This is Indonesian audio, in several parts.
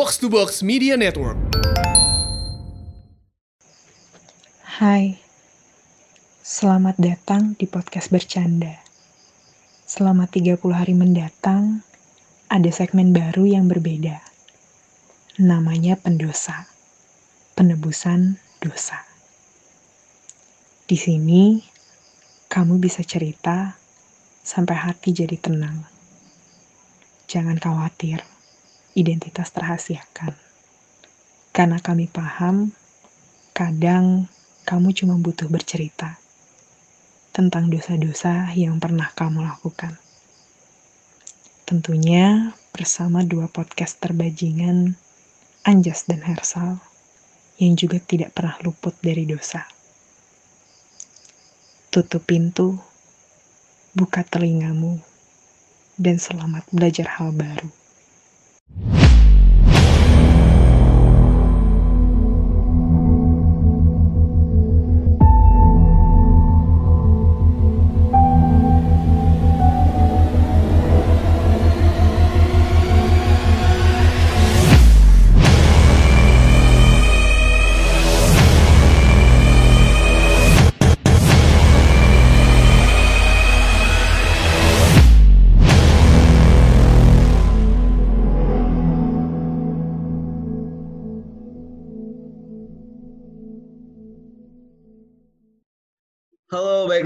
Box to Box Media Network. Hai, selamat datang di podcast bercanda. Selama 30 hari mendatang, ada segmen baru yang berbeda. Namanya pendosa, penebusan dosa. Di sini, kamu bisa cerita sampai hati jadi tenang. Jangan khawatir, identitas terhasiakan. Karena kami paham, kadang kamu cuma butuh bercerita tentang dosa-dosa yang pernah kamu lakukan. Tentunya bersama dua podcast terbajingan, Anjas dan Hersal, yang juga tidak pernah luput dari dosa. Tutup pintu, buka telingamu, dan selamat belajar hal baru.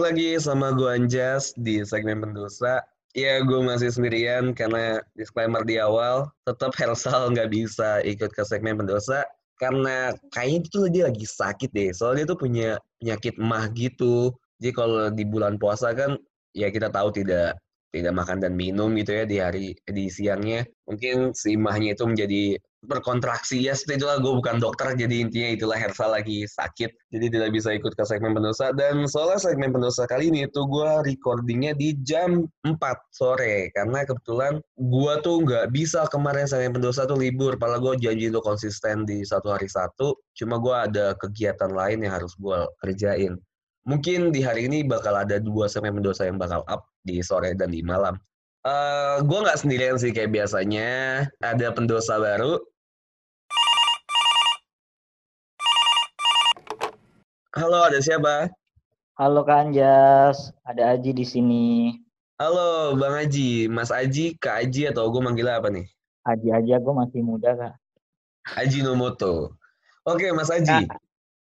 Lagi sama gue Anjas di segmen pendosa. Ya, gue masih sendirian karena disclaimer di awal, tetap Hersal nggak bisa ikut ke segmen pendosa karena kayaknya itu dia lagi sakit deh. Soalnya dia tuh punya penyakit mah gitu. Jadi kalau di bulan puasa kan ya kita tahu tidak tidak makan dan minum gitu ya di hari di siangnya. Mungkin si mahnya itu menjadi berkontraksi ya itulah gue bukan dokter jadi intinya itulah Hersa lagi sakit jadi tidak bisa ikut ke segmen pendosa dan soalnya segmen pendosa kali ini tuh gue recordingnya di jam 4 sore karena kebetulan gue tuh nggak bisa kemarin segmen pendosa tuh libur padahal gue janji tuh konsisten di satu hari satu cuma gue ada kegiatan lain yang harus gue kerjain mungkin di hari ini bakal ada dua segmen pendosa yang bakal up di sore dan di malam Uh, gue nggak sendirian sih kayak biasanya. Ada pendosa baru, Halo, ada siapa? Halo Kak Anjas, ada Aji di sini. Halo Bang Aji, Mas Aji, Kak Aji atau gue manggil apa nih? Aji aja, gue masih muda Kak. Aji Nomoto. Oke Mas Aji, Kak.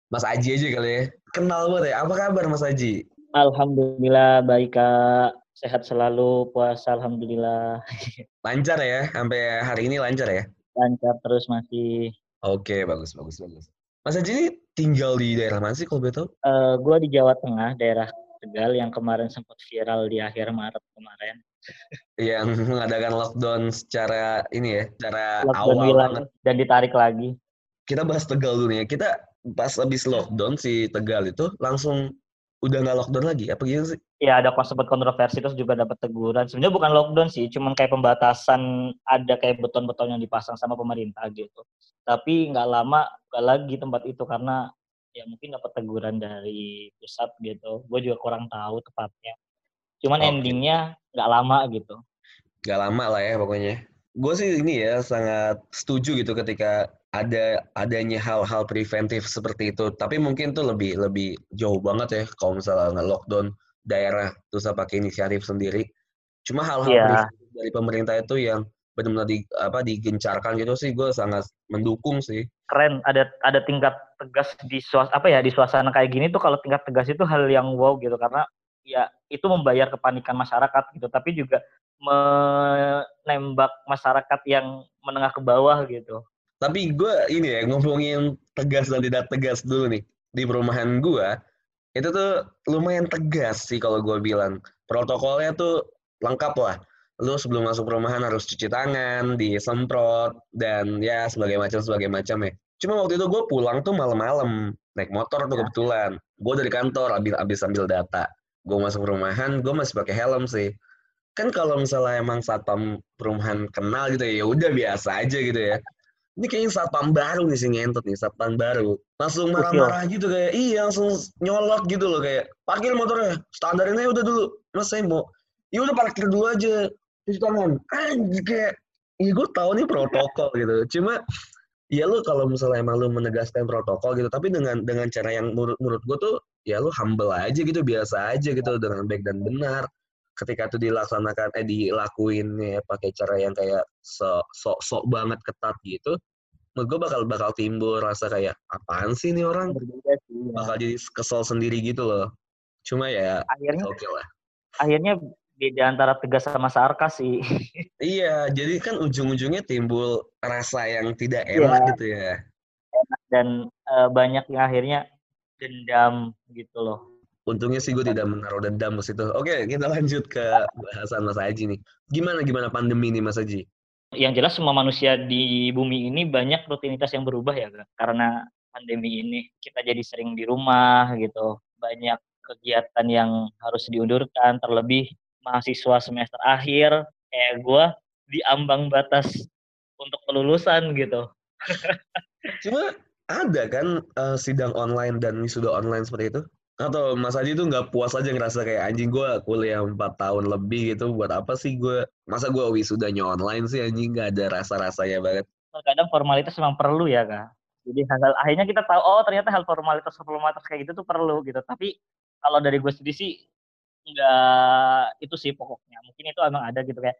Mas Aji aja kali ya. Kenal banget ya, apa kabar Mas Aji? Alhamdulillah baik Kak, sehat selalu, puasa Alhamdulillah. Lancar ya, sampai hari ini lancar ya? Lancar terus masih. Oke, bagus, bagus, bagus. Mas Aji ini tinggal di daerah mana sih kalau boleh tahu? Uh, gue di Jawa Tengah, daerah Tegal yang kemarin sempat viral di akhir Maret kemarin. yang mengadakan lockdown secara ini ya, secara lockdown awal banget. Dan ditarik lagi. Kita bahas Tegal dulu ya. Kita pas habis lockdown si Tegal itu langsung udah nggak lockdown lagi apa gitu sih? Iya ada sempat kontroversi terus juga dapat teguran. Sebenarnya bukan lockdown sih, cuman kayak pembatasan ada kayak beton-beton yang dipasang sama pemerintah gitu. Tapi nggak lama nggak lagi tempat itu karena ya mungkin dapat teguran dari pusat gitu. Gue juga kurang tahu tepatnya. Cuman okay. endingnya nggak lama gitu. Nggak lama lah ya pokoknya. Gue sih ini ya sangat setuju gitu ketika ada adanya hal-hal preventif seperti itu. Tapi mungkin tuh lebih lebih jauh banget ya kalau misalnya lockdown daerah terus pakai inisiatif sendiri. Cuma hal-hal yeah. dari pemerintah itu yang benar-benar di apa digencarkan gitu sih gue sangat mendukung sih. Keren ada ada tingkat tegas di suas apa ya di suasana kayak gini tuh kalau tingkat tegas itu hal yang wow gitu karena ya itu membayar kepanikan masyarakat gitu. Tapi juga menembak masyarakat yang menengah ke bawah gitu. Tapi gue ini ya ngomongin tegas dan tidak tegas dulu nih. Di perumahan gue itu tuh lumayan tegas sih kalau gue bilang. Protokolnya tuh lengkap lah. Lu sebelum masuk perumahan harus cuci tangan disemprot dan ya sebagai macam sebagai macam ya. Cuma waktu itu gue pulang tuh malam-malam naik motor tuh ya. kebetulan. Gue dari kantor abis abis ambil data gue masuk perumahan gue masih pakai helm sih. Kan kalau misalnya emang satpam perumahan kenal gitu ya, ya udah biasa aja gitu ya. Ini kayaknya satpam baru nih si ngentot nih satpam baru. Langsung marah-marah gitu kayak iya langsung nyolot gitu loh kayak parkir motornya standar ini udah dulu. Mas saya mau ya udah parkir dulu aja cuci tangan. Anjir kayak iya gue tahu nih protokol gitu. Cuma ya lu kalau misalnya emang lu menegaskan protokol gitu tapi dengan dengan cara yang menurut menurut gue tuh ya lu humble aja gitu biasa aja gitu dengan baik dan benar. Ketika itu dilaksanakan eh dilakuin ya pakai cara yang kayak sok sok sok banget ketat gitu menurut gue bakal bakal timbul rasa kayak apaan sih ini orang? Berbeda sih ya. bakal jadi kesel sendiri gitu loh. Cuma ya akhirnya oke lah. akhirnya beda antara tegas sama sarkas sih. Iya jadi kan ujung-ujungnya timbul rasa yang tidak Iya. enak gitu ya. Dan eh, banyak yang akhirnya dendam gitu loh. Untungnya sih gue tidak menaruh dendam ke situ. Oke kita lanjut ke bahasan Mas Haji nih. Gimana gimana pandemi nih Mas Haji? Yang jelas semua manusia di bumi ini banyak rutinitas yang berubah ya Kak. karena pandemi ini kita jadi sering di rumah gitu. Banyak kegiatan yang harus diundurkan terlebih mahasiswa semester akhir kayak gue di ambang batas untuk kelulusan gitu. Cuma ada kan eh, sidang online dan wisuda online seperti itu? Atau Mas Haji tuh nggak puas aja ngerasa kayak anjing gue kuliah 4 tahun lebih gitu buat apa sih gue masa gue wisudanya online sih anjing nggak ada rasa-rasanya banget. Kadang formalitas memang perlu ya kak. Jadi hal akhirnya kita tahu oh ternyata hal formalitas formalitas kayak gitu tuh perlu gitu. Tapi kalau dari gue sendiri sih nggak itu sih pokoknya. Mungkin itu emang ada gitu kayak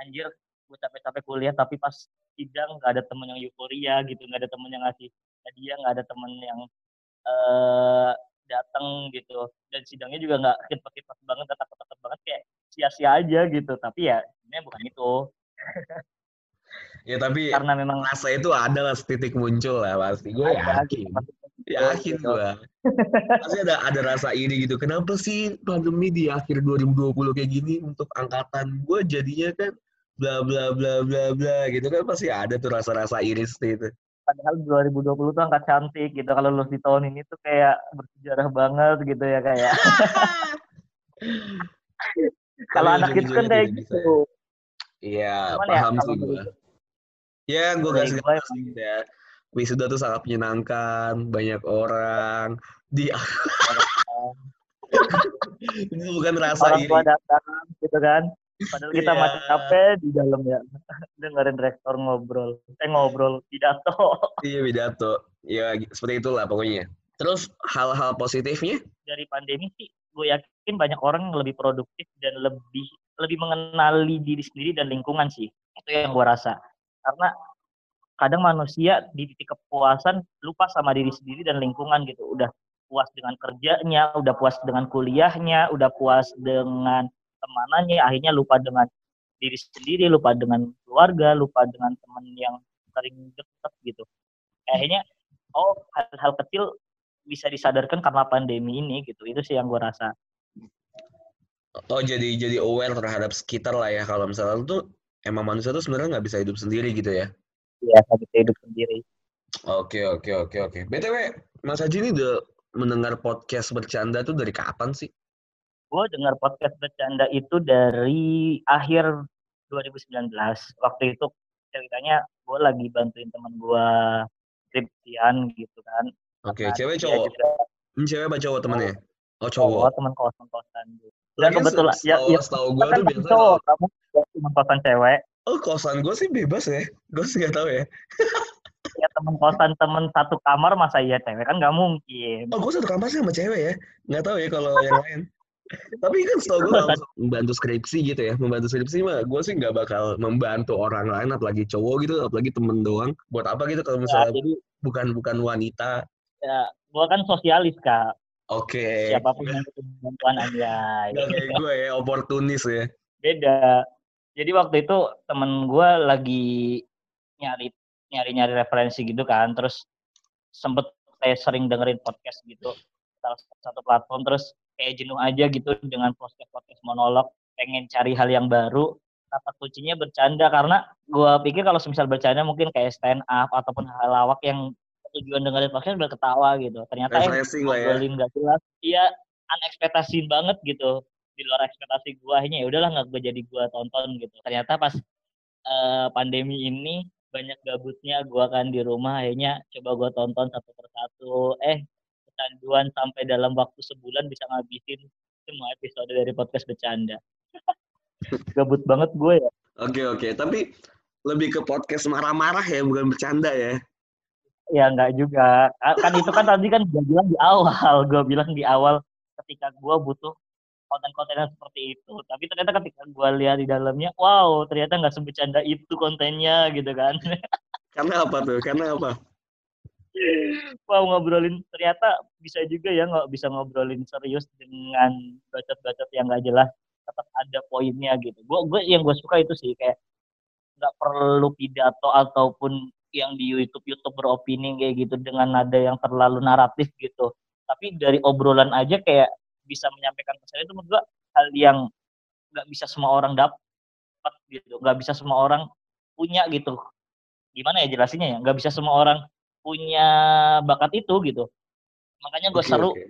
anjir gue capek-capek kuliah tapi pas sidang nggak ada temen yang euforia gitu nggak ada temen yang ngasih hadiah nggak ada temen yang eh datang gitu. Dan sidangnya juga nggak kipas-kipas banget tetap-tetap banget kayak sia-sia aja gitu. Tapi ya sebenarnya bukan itu. Ya tapi karena memang rasa itu ada lah titik muncul lah pasti. Gue yakin. gitu, yakin gitu. gue pasti ada ada rasa iri gitu. Kenapa sih pandemi di akhir 2020 kayak gini untuk angkatan gue jadinya kan bla bla bla bla bla gitu kan? Pasti ada tuh rasa-rasa iri seperti itu. Padahal 2020 tuh angka cantik gitu. Kalau lulus di tahun ini tuh kayak bersejarah banget gitu ya kayak kalau Tapi anak itu kan kayak gitu. Iya, ya, paham kalau sih gue. Ya, gue dari kasih gue tau sih ya. Wisuda tuh sangat menyenangkan, banyak orang. Di itu bukan rasa orang iri. datang gitu kan padahal kita Iya. masih capek di dalam ya dengerin rektor ngobrol eh ngobrol pidato Iya, pidato. Ya, seperti itulah pokoknya. Terus hal-hal positifnya? dari pandemi sih gue yakin banyak orang yang lebih produktif dan lebih lebih mengenali diri sendiri dan lingkungan sih itu yang gue rasa karena kadang manusia di titik kepuasan lupa sama diri sendiri dan lingkungan gitu udah puas dengan kerjanya udah puas dengan kuliahnya udah puas dengan temanannya akhirnya lupa dengan diri sendiri lupa dengan keluarga lupa dengan teman yang sering deket gitu akhirnya oh hal-hal kecil bisa disadarkan karena pandemi ini gitu itu sih yang gue rasa Oh, jadi jadi aware terhadap sekitar lah ya. Kalau misalnya tuh emang manusia tuh sebenarnya nggak bisa hidup sendiri gitu ya. Ya bisa hidup sendiri Oke, oke, oke, oke. BTW, Mas Haji ini udah mendengar podcast bercanda tuh dari kapan sih? gue dengar podcast bercanda itu dari akhir 2019 waktu itu ceritanya gue lagi bantuin teman gue skripsian gitu kan Oke, Nah, cewek cowok. juga Ini cewek apa cowok temennya? Oh, cowok cowok. teman kosan kosan gitu dan kebetulan ya, ya setahu gue kan tuh biasanya cowok kamu teman kosan cewek oh kosan gue sih bebas ya. Gue sih nggak tahu ya. ya teman kosan temen satu kamar masa iya cewek kan nggak mungkin Oh, gue satu kamar sih sama cewek ya. Nggak tahu ya kalau yang lain. Tapi kan setahu gue membantu skripsi gitu ya, membantu skripsi mah gue sih nggak bakal membantu orang lain, apalagi cowok gitu, apalagi temen doang. Buat apa gitu kalau ya, misalnya jadi bukan bukan wanita? ya gue kan sosialis kak Oke. siapa pun yang butuh bantuan aja Nggak kayak gue ya, oportunis ya. beda jadi waktu itu temen gue lagi nyari nyari nyari referensi gitu kan terus sempet kayak sering dengerin podcast gitu salah satu platform terus kayak jenuh aja gitu dengan podcast podcast monolog pengen cari hal yang baru kata kuncinya bercanda. Karena gue pikir kalau semisal bercanda mungkin kayak stand up ataupun hal lawak yang tujuan dengerin podcast biar ketawa gitu. Ternyata eh ya. ngobrolin gak jelas iya unexpected banget gitu di luar ekspektasi gua akhirnya ya udahlah nggak gue jadi gua tonton gitu. Ternyata pas eh, pandemi ini banyak gabutnya gua kan di rumah akhirnya coba gua tonton satu persatu. Eh kecanduan sampai dalam waktu sebulan bisa ngabisin semua episode dari podcast bercanda. Gabut banget gue ya. Oke oke, tapi lebih ke podcast marah-marah ya, bukan bercanda ya. Ya enggak juga. Kan itu kan tadi kan gue bilang di awal, gue bilang di awal ketika gue butuh konten-konten yang seperti itu. Tapi ternyata ketika gue lihat di dalamnya, wow, ternyata nggak sebecanda itu kontennya gitu kan. Karena apa tuh? Karena apa? wow ngobrolin ternyata bisa juga ya nggak bisa ngobrolin serius dengan bacot-bacot yang nggak jelas tetap ada poinnya gitu. Gue gue yang gue suka itu sih kayak nggak perlu pidato ataupun yang di YouTube YouTube beropini kayak gitu dengan nada yang terlalu naratif gitu. Tapi dari obrolan aja kayak bisa menyampaikan pesan itu menurut gua hal yang nggak bisa semua orang dapat gitu, nggak bisa semua orang punya gitu. Gimana ya jelasinnya ya? Nggak bisa semua orang punya bakat itu gitu. Makanya gue okay, seru. Okay.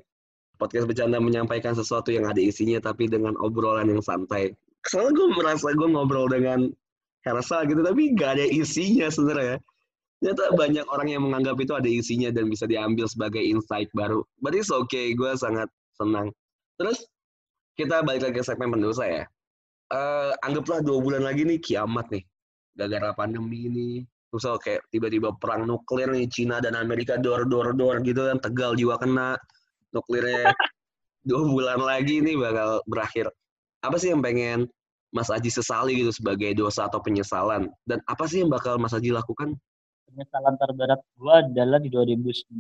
Podcast bercanda menyampaikan sesuatu yang ada isinya tapi dengan obrolan yang santai. Soalnya gue merasa gue ngobrol dengan Hersa gitu tapi gak ada isinya sebenarnya ternyata banyak orang yang menganggap itu ada isinya dan bisa diambil sebagai insight baru. But it's okay, gue sangat senang. Terus kita balik lagi ke segmen pendosa ya. Uh, anggaplah dua bulan lagi nih kiamat nih. Gara-gara pandemi ini. Terus kayak tiba-tiba perang nuklir nih Cina dan Amerika dor dor dor gitu kan tegal jiwa kena nuklirnya dua bulan lagi nih bakal berakhir. Apa sih yang pengen Mas Aji sesali gitu sebagai dosa atau penyesalan? Dan apa sih yang bakal Mas Aji lakukan penyesalan terberat gue adalah di 2019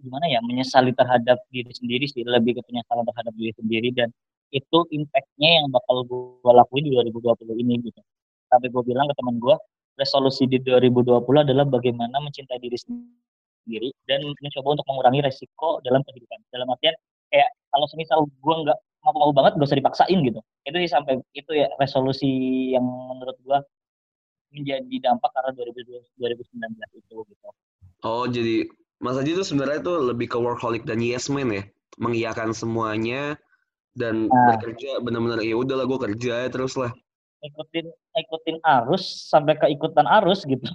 gimana ya menyesali terhadap diri sendiri sih lebih ke penyesalan terhadap diri sendiri dan itu impactnya yang bakal gue lakuin di 2020 ini gitu. Sampai gue bilang ke teman gue resolusi di 2020 adalah bagaimana mencintai diri sendiri dan mencoba untuk mengurangi resiko dalam kehidupan. Dalam artian kayak kalau semisal gue nggak mau-mau banget gak usah dipaksain gitu. Itu sih sampai itu ya resolusi yang menurut gue menjadi dampak karena 2019 itu gitu. Oh, jadi Mas Haji itu sebenarnya itu lebih ke workaholic dan yes man ya, mengiyakan semuanya dan nah, bekerja benar-benar ya udahlah gue kerja ya terus lah. Ikutin ikutin arus sampai keikutan arus gitu.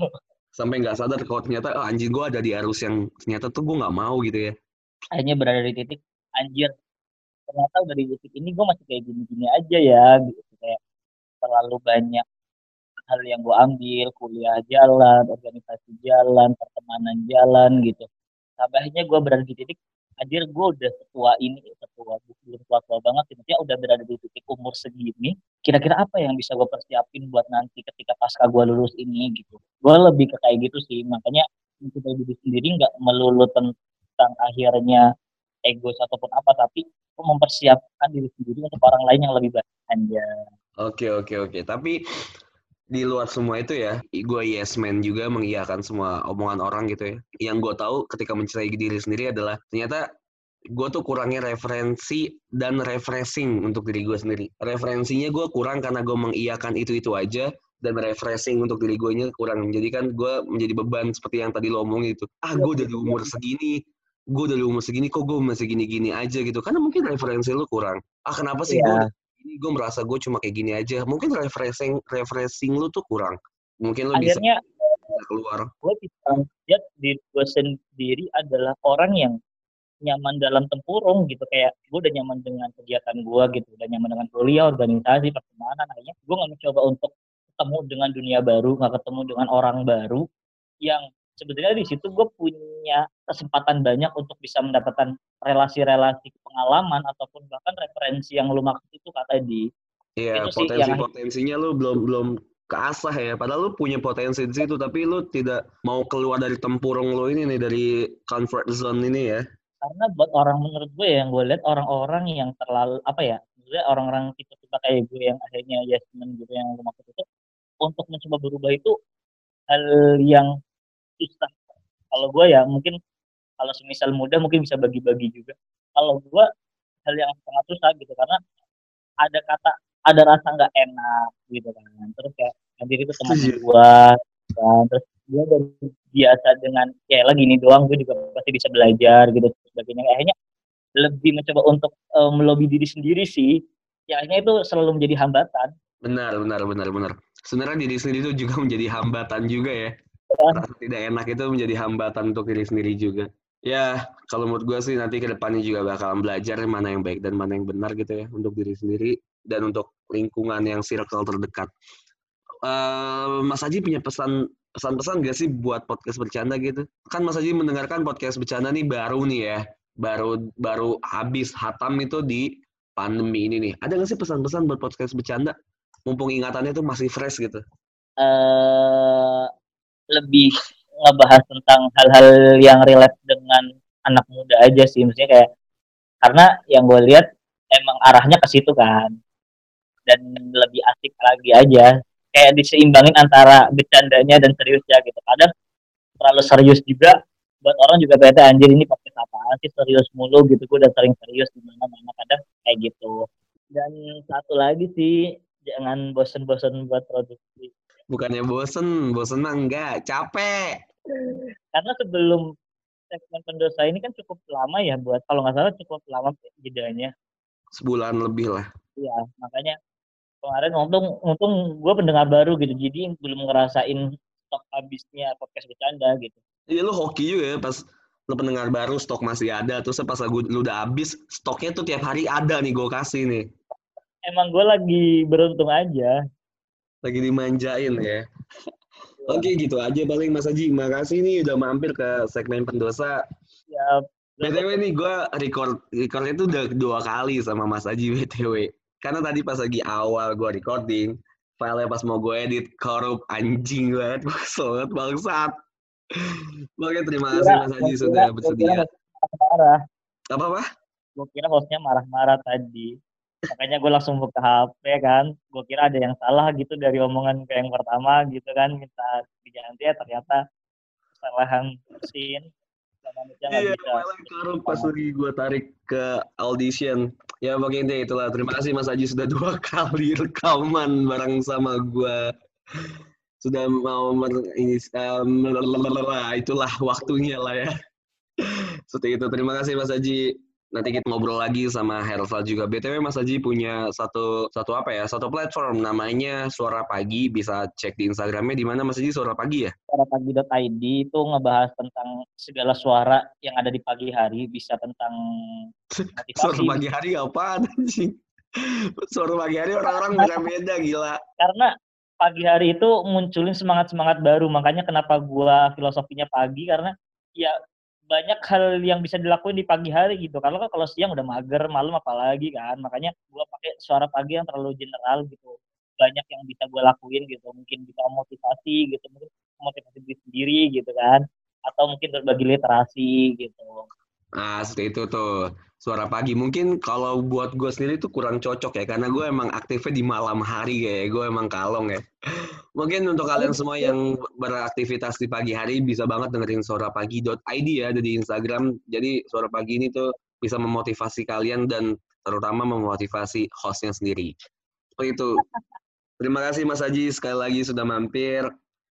Sampai nggak sadar kalau ternyata oh, anjing gue ada di arus yang ternyata tuh gue nggak mau gitu ya. Akhirnya berada di titik anjir ternyata udah di titik ini gue masih kayak gini-gini aja ya gitu kayak terlalu banyak hal yang gue ambil kuliah jalan organisasi jalan pertemanan jalan gitu. Sampai gue berada di titik hadir gue udah setua ini setua belum tua tua banget ya udah berada di titik umur segini kira-kira apa yang bisa gue persiapin buat nanti ketika pasca gue lulus ini gitu. Gue lebih ke kayak gitu sih makanya mencintai diri sendiri nggak melulu tentang akhirnya ego ataupun apa tapi mempersiapkan diri sendiri untuk orang lain yang lebih baik aja oke oke oke. Tapi di luar semua itu ya, gue yes man juga mengiyakan semua omongan orang gitu ya. Yang gue tahu ketika mencintai diri sendiri adalah ternyata gue tuh kurangnya referensi dan refreshing untuk diri gue sendiri. Referensinya gue kurang karena gue mengiyakan itu-itu aja, dan refreshing untuk diri gue nya kurang. Jadi kan gue menjadi beban seperti yang tadi lo omong itu. Ah gue udah di umur segini, gue udah di umur segini kok gue masih gini-gini aja gitu. Karena mungkin referensi lo kurang. Ah kenapa sih yeah. gue ini gue merasa gue cuma kayak gini aja. Mungkin refreshing refreshing lu tuh kurang. Mungkin lu akhirnya bisa keluar. gue bisa lihat di gue sendiri adalah orang yang nyaman dalam tempurung gitu. Kayak gue udah nyaman dengan kegiatan gue gitu. Udah nyaman dengan kuliah organisasi pertemanan. Akhirnya gue nggak mencoba untuk ketemu dengan dunia baru nggak ketemu dengan orang baru yang sebetulnya di situ gue punya kesempatan banyak untuk bisa mendapatkan relasi-relasi pengalaman ataupun bahkan referensi yang lu maksud itu kata di Iya, potensi-potensinya lu belum belum keasah ya. Padahal lu punya potensi di situ, tapi lu tidak mau keluar dari tempurung lu ini nih, dari comfort zone ini ya. Karena buat orang menurut gue yang gue lihat orang-orang yang terlalu apa ya, maksudnya orang-orang tipe-tipe kayak gue yang akhirnya yes men gitu yang lu maksud itu, untuk mencoba berubah itu hal yang susah kalau gue ya mungkin kalau semisal muda mungkin bisa bagi-bagi juga kalau gue hal yang sangat susah gitu karena ada kata ada rasa nggak enak gitu kan. Terus kayak nanti itu teman gue kan. Terus gue udah biasa dengan ya lagi ini doang gue juga pasti bisa belajar gitu sebagainya. Akhirnya lebih mencoba untuk uh, melobi diri sendiri sih. Ya akhirnya itu selalu menjadi hambatan. Benar benar benar benar. Sebenarnya diri sendiri itu juga menjadi hambatan juga ya. Rasa tidak enak itu menjadi hambatan untuk diri sendiri juga. Ya, kalau menurut gue sih nanti ke depannya juga bakalan belajar mana yang baik dan mana yang benar gitu ya untuk diri sendiri dan untuk lingkungan yang circle terdekat. uh, Mas Haji punya pesan pesan-pesan gak sih buat podcast bercanda gitu? Kan Mas Haji mendengarkan podcast bercanda nih baru nih ya, baru baru habis hatam itu di pandemi ini nih. Ada gak sih pesan-pesan buat podcast bercanda? Mumpung ingatannya tuh masih fresh gitu. Uh, lebih ngebahas tentang hal-hal yang relate dengan anak muda aja sih, maksudnya kayak karena yang gue lihat emang arahnya ke situ kan. Dan lebih asik lagi aja. Kayak diseimbangin antara bercandanya dan seriusnya gitu. Kadang terlalu serius juga buat orang juga beda anjir ini pakai apaan sih? Serius mulu gitu. Gue udah sering serius di mana mana kadang kayak gitu. Dan satu lagi sih jangan bosen-bosen buat produksi bukannya bosen bosen mah enggak capek. Karena sebelum segmen pendosa ini kan cukup lama ya buat kalau nggak salah cukup lama jedanya. Sebulan lebih lah. Iya makanya kemarin untung untung gue pendengar baru gitu jadi belum ngerasain stok habisnya podcast bercanda gitu. Iya lu hoki juga ya pas lu pendengar baru stok masih ada terus pas lu, lu udah habis stoknya tuh tiap hari ada nih gue kasih nih. Emang gue lagi beruntung aja lagi dimanjain ya Oke gitu aja paling Mas Haji. Makasih nih udah mampir ke segmen pendosa. Ya. BTW nih gue record recordnya itu udah dua kali sama Mas Haji BTW. Karena tadi pas lagi awal gue recording, filenya pas mau gue edit korup anjing banget, banget bangsat. Oke terima kasih Mas Haji sudah bersedia. Marah. Apa apa? Gue kira hostnya marah-marah tadi makanya gue langsung buka HP kan gue kira ada yang salah gitu dari omongan ke yang pertama gitu kan minta diganti ya ternyata kesalahan mesin Iya, malah pas lagi gue tarik ke audition. Ya pokoknya itulah. Terima kasih Mas Aji sudah dua kali rekaman bareng sama gue. Sudah mau mer ini um, itulah waktunya lah ya. Seperti itu. Terima kasih Mas Aji nanti kita ngobrol lagi sama Hersal juga. BTW Mas Haji punya satu satu apa ya? Satu platform namanya Suara Pagi. Bisa cek di Instagramnya di mana Mas Haji Suara Pagi ya? Suara Pagi.id itu ngebahas tentang segala suara yang ada di pagi hari. Bisa tentang motivasi. Suara pagi hari apa sih? Suara pagi hari orang-orang beda-beda gila. Karena pagi hari itu munculin semangat-semangat baru. Makanya kenapa gua filosofinya pagi karena ya banyak hal yang bisa dilakuin di pagi hari gitu. Kalau kan kalau siang udah mager, malam apalagi kan. Makanya gue pakai suara pagi yang terlalu general gitu. Banyak yang bisa gue lakuin gitu. Mungkin bisa motivasi gitu, mungkin motivasi diri sendiri gitu kan. Atau mungkin berbagi literasi gitu. Nah, seperti itu tuh suara pagi. Mungkin kalau buat gue sendiri itu kurang cocok ya, karena gue emang aktifnya di malam hari kayak gue emang kalong ya. Mungkin untuk kalian semua yang beraktivitas di pagi hari bisa banget dengerin suara pagi.id ya, ada di Instagram. Jadi suara pagi ini tuh bisa memotivasi kalian dan terutama memotivasi hostnya sendiri. Seperti itu. Terima kasih Mas Haji sekali lagi sudah mampir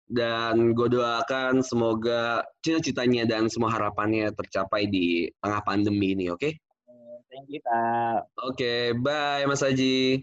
dan gue doakan semoga cita-citanya dan semua harapannya tercapai di tengah pandemi ini, oke? Okay? Thank you. Oke, okay, bye Mas Haji.